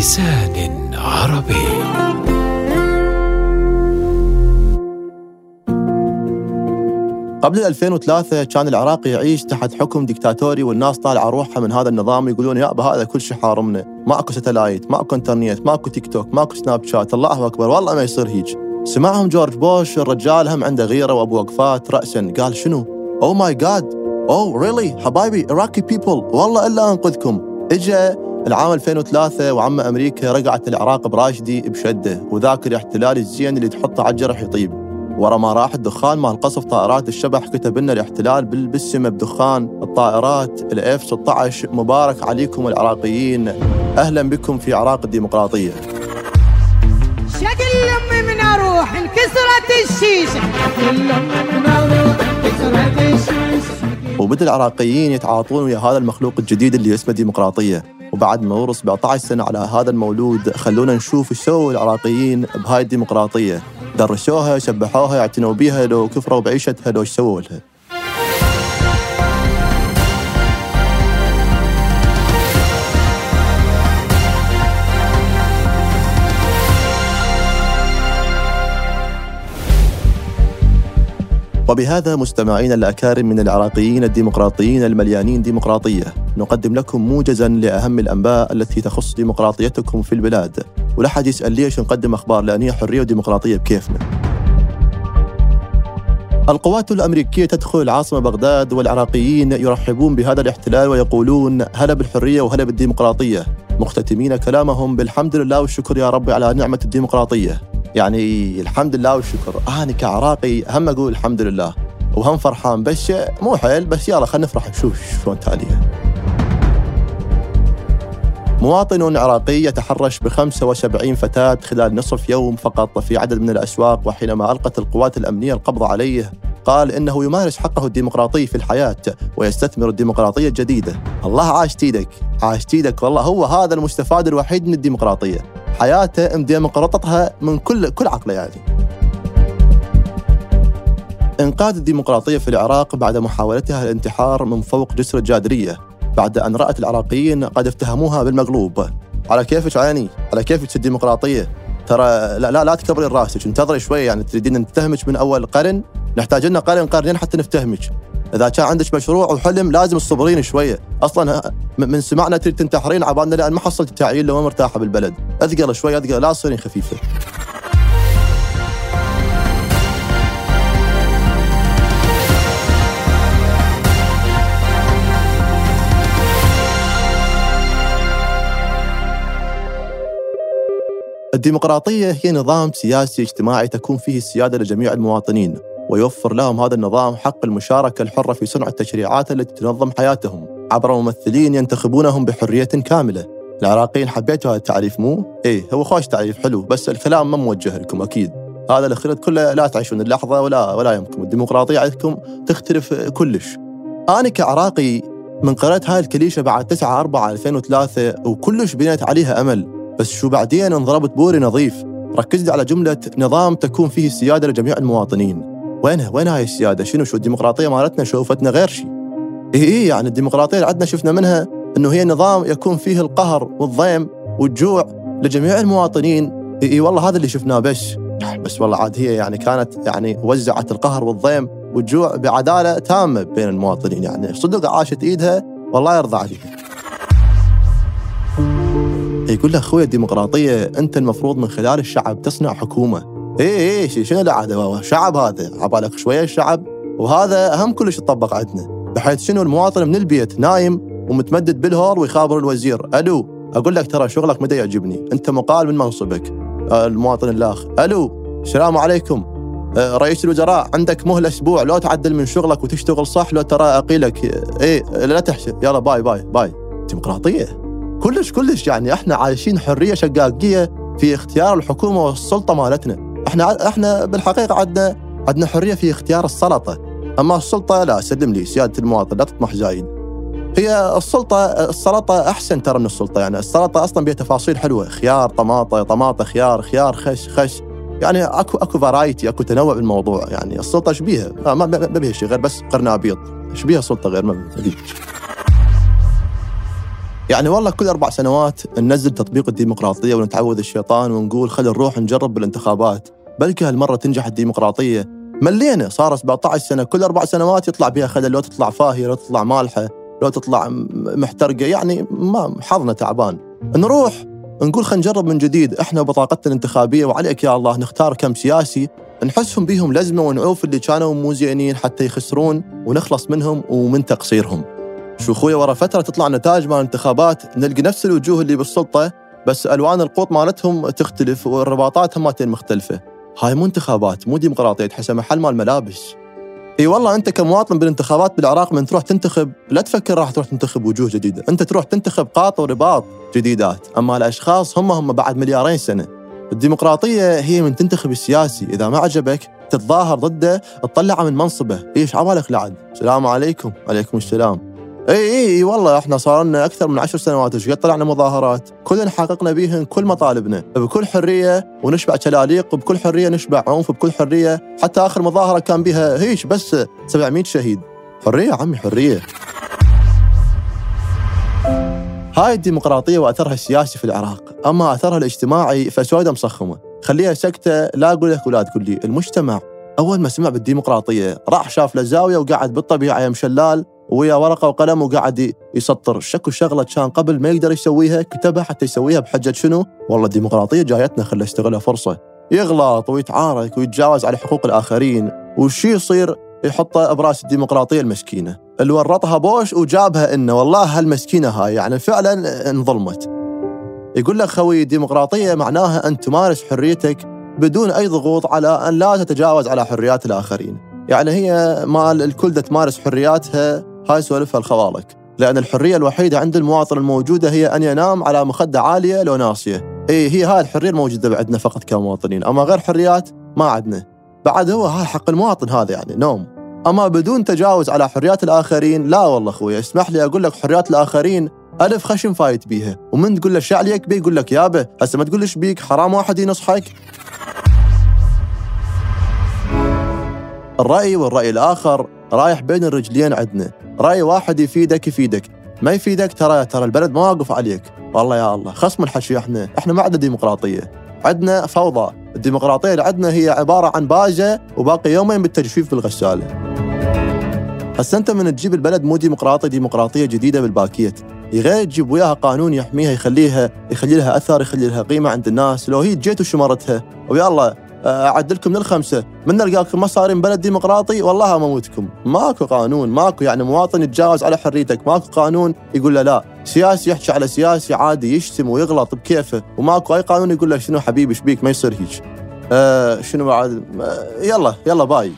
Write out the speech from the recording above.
بلسان عربي قبل 2003 كان العراق يعيش تحت حكم ديكتاتوري والناس طالعة روحها من هذا النظام يقولون يابا هذا كل شيء حارمنا، ماكو satellite، ماكو انترنت، ماكو تيك توك، ماكو Snapchat، الله أكبر والله ما يصير هيك. سمعهم جورج بوش الرجال هم عنده غيرة وأبو وقفات راسا قال شنو؟ oh my God oh really حبايبي Iraqi people والله إلا أنقذكم. اجى العام 2003 وعم أمريكا رقعت العراق براشدي بشدة وذاك الاحتلال الزين اللي تحطه على الجرح يطيب. ورا ما راح الدخان مال قصف طائرات الشبح كتب لنا الاحتلال بالسمة بدخان الطائرات الإف 16 مبارك عليكم العراقيين. أهلا بكم في عراق الديمقراطية. شكل لما من أروح انكسرت الشيشة. شكل من أروح انكسرت الشيشة. وبدأ العراقيين يتعاطون ويا هذا المخلوق الجديد اللي اسمه ديمقراطية. وبعد مرور 17 سنة على هذا المولود خلونا نشوف إيش سووا العراقيين بهاي الديمقراطية. درسوها سبحوها اعتنوا بيها لو كفروا بعيشتها لو إيش سووا لها وبهذا مستمعينا الأكارم من العراقيين الديمقراطيين المليانين ديمقراطية نقدم لكم موجزا لأهم الأنباء التي تخص ديمقراطيتكم في البلاد. ولا حد يسأل ليش نقدم أخبار لأن هي حرية وديمقراطية بكيفنا القوات الأمريكية تدخل العاصمة بغداد والعراقيين يرحبون بهذا الاحتلال ويقولون هلا بالحرية وهلا بالديمقراطية. مختتمين كلامهم بالحمد لله والشكر يا رب على نعمة الديمقراطية. يعني الحمد لله والشكر. أنا كعراقي هم أقول الحمد لله. وهم فرحان بس مو حيل بس يلا خلينا نفرح نشوف شلون تاليه مواطن عراقي يتحرش ب 75 فتاة خلال نصف يوم فقط في عدد من الأسواق وحينما ألقت القوات الأمنية القبض عليه قال إنه يمارس حقه الديمقراطي في الحياة ويستثمر الديمقراطية الجديدة. الله عاش تيدك عاش تيدك والله هو هذا المستفاد الوحيد من الديمقراطية. حياته مديمقراطتها من كل كل عقله يعني إنقاذ الديمقراطية في العراق بعد محاولتها الانتحار من فوق جسر الجادرية بعد أن رأت العراقيين قد افتهموها بالمقلوب. على كيفك عيني؟ على كيفك الديمقراطية؟ ترى لا لا, لا تكبري راسك انتظري شوي يعني تريدين نتهمك من أول قرن؟ نحتاج لنا قرن قرنين حتى نفتهمك. إذا كان عندك مشروع وحلم لازم تصبرين شوية. أصلا من سمعنا تريد تنتحرين عبالنا لأن ما حصلت التعيين لو ما مرتاحة بالبلد. أثقل شوي أثقل لا تصيرين خفيفة. الديمقراطية هي نظام سياسي اجتماعي تكون فيه السيادة لجميع المواطنين. ويوفر لهم هذا النظام حق المشاركة الحرة في صنع التشريعات التي تنظم حياتهم. عبر ممثلين ينتخبونهم بحرية كاملة. العراقيين حبيتوا هذا التعريف مو؟ إيه هو خوش تعريف حلو بس الكلام ما موجه لكم أكيد. هذا الخلط كله لا تعيشون اللحظة ولا ولا يمكن الديمقراطية عندكم تختلف كلش. أنا كعراقي من قرأت هاي الكليشة بعد 9 4 2003 وكلش بنيت عليها أمل. بس شو بعدين انضربت بوري نظيف. ركزت على جملة نظام تكون فيه السيادة لجميع المواطنين. وينها وين هاي السيادة؟ شنو شو الديمقراطية مالتنا؟ شوفتنا غير شيء اي إي يعني الديمقراطية اللي عندنا شفنا منها إنه هي نظام يكون فيه القهر والضيم والجوع لجميع المواطنين. اي إي والله هذا اللي شفناه بس. بس والله عاد هي يعني كانت يعني وزعت القهر والضيم والجوع بعدالة تامة بين المواطنين. يعني صدق عاشت إيدها والله يرضى عليها. يقول له أخوي الديمقراطية أنت المفروض من خلال الشعب تصنع حكومة. اي اي شنو العادة؟ شعب هذا عبالك شوية الشعب وهذا أهم كلش يطبق عندنا. بحيث شنو؟ المواطن من البيت نايم ومتمدد بالهور ويخابر الوزير. ألو أقول لك ترى شغلك ما دا يعجبني؟ أنت مقال من منصبك. المواطن الاخ ألو السلام عليكم. آه، رئيس الوزراء عندك مهله أسبوع. لو تعدل من شغلك وتشتغل صح لو ترى أقيلك. إيه لا تحشر. يلا bye bye bye. ديمقراطية. كلش كلش يعني إحنا عايشين حرية شقاقية في اختيار الحكومة والسلطة مالتنا. إحنا إحنا بالحقيقة عندنا عندنا حرية في اختيار السلطة. أما السلطة لا سلم لي سيادة المواطن لا تطمح زايد. هي السلطه السلطة أحسن ترى من السلطة يعني السلطة أصلا بها تفاصيل حلوة. خيار طماطة طماطة خيار خيار خش خش. يعني اكو أكو فرايتي أكو تنوع بالموضوع. يعني السلطة إيش بيها؟ ما بيها شيء غير بس قرنابيط. إيش بيها غير؟ ما بيها يعني والله كل أربع سنوات ننزل تطبيق الديمقراطية ونتعوذ الشيطان ونقول خلي نروح نجرب بالانتخابات. بلكي هالمرة تنجح الديمقراطية. ملينا صار 17 سنة. كل أربع سنوات يطلع بها خلل لو تطلع فاهية لو تطلع مالحة لو تطلع محترقة. يعني ما حظنا تعبان. نروح نقول خلينا نجرب من جديد. إحنا بطاقتنا الانتخابية. وعليك يا الله نختار كم سياسي نحسهم بيهم لزمة ونعوف اللي كانوا مو زينين حتى يخسرون ونخلص منهم ومن تقصيرهم. شو خويا ورا فترة تطلع نتائج مال الانتخابات نلقى نفس الوجوه اللي بالسلطة بس ألوان القوط مالتهم تختلف والرباطات هماتين مختلفة. هاي مو انتخابات مو ديمقراطيه تحسها محل مال ملابس. إي والله أنت كمواطن بالانتخابات بالعراق من تروح تنتخب لا تفكر راح تروح تنتخب وجوه جديدة، أنت تروح تنتخب قاط ورباط جديدات، أما الأشخاص هم هم بعد مليارين سنة. الديمقراطية هي من تنتخب السياسي، إذا ما عجبك تتظاهر ضده تطلعه من منصبه، إيش عبالك لعد؟ السلام عليكم، عليكم السلام. إي إي والله إحنا صار لنا أكثر من عشر سنوات إيش قد طلعنا مظاهرات. كلنا حققنا بيهن كل مطالبنا. بكل حرية ونشبع تلاليق وبكل حرية نشبع عنف بكل حرية حتى آخر مظاهرة كان بها هيش بس 700 شهيد. حرية عمي حرية. هاي الديمقراطية وأثرها السياسي في العراق. أما أثرها الاجتماعي فسودة مصخمة خليها سكتة لا أقول لك ولا تقول لي المجتمع. أول ما سمع بالديمقراطية راح شاف له زاوية وقعد بالطبيعة يا مشلال ويا ورقة وقلم وقاعد يسطر شكو شغلة كان قبل ما يقدر يسويها كتبها حتى يسويها بحجة شنو؟ والله الديمقراطية جايتنا خليه استغلها فرصة. يغلط ويتعارك ويتجاوز على حقوق الآخرين وش يصير يحطه براس الديمقراطية المسكينة اللي ورطها بوش وجابها إنه والله هالمسكينة هاي يعني فعلا انظلمت. يقول لك خوي الديمقراطية معناها أن تمارس حريتك بدون أي ضغوط على أن لا تتجاوز على حريات الآخرين. يعني هي مال الكل تمارس حرياتها هاي سوالفها الخوالك لأن الحرية الوحيدة عند المواطن الموجودة هي أن ينام على مخدة عالية لو ناصية إي هي هاي الحرية الموجودة عندنا فقط كمواطنين. أما غير حريات ما عندنا بعد هو هاي حق المواطن هذا يعني نوم. أما بدون تجاوز على حريات الآخرين لا والله أخوي اسمح لي أقول لك حريات الآخرين ألف خشم فايت بيها. ومن تقول له شعليك بيه يقول لك يابا هسه ما تقول بيك؟ حرام واحد ينصحك. الرأي والرأي الآخر رايح بين الرجلين عندنا رأي واحد يفيدك يفيدك. ما يفيدك ترى ترى البلد ما واقف عليك. والله يا الله خصم الحشي إحنا. إحنا ما عندنا ديمقراطية. عندنا فوضى. الديمقراطية اللي عندنا هي عبارة عن باجة وباقي يومين بالتجفيف بالغسالة. هسه انت من تجيب البلد مو ديمقراطي ديمقراطية جديدة بالباكيت. غير تجيب وياها قانون يحميها يخليها يخلي لها أثر يخلي لها قيمة عند الناس. لو هي جبتها وشمرتها الله أعد لكم للخمسة من نلقاكم ما صارين بلد ديمقراطي؟ والله اموتكم ماكو قانون ماكو يعني مواطن يتجاوز على حريتك. ماكو قانون يقول له لا. سياسي يحكي على سياسي عادي يشتم ويغلط بكيفه. وماكو أي قانون يقول له شنو حبيبي إيش بيك؟ ما يصير هيك. آه شنو بعد؟ آه يلا يلا bye.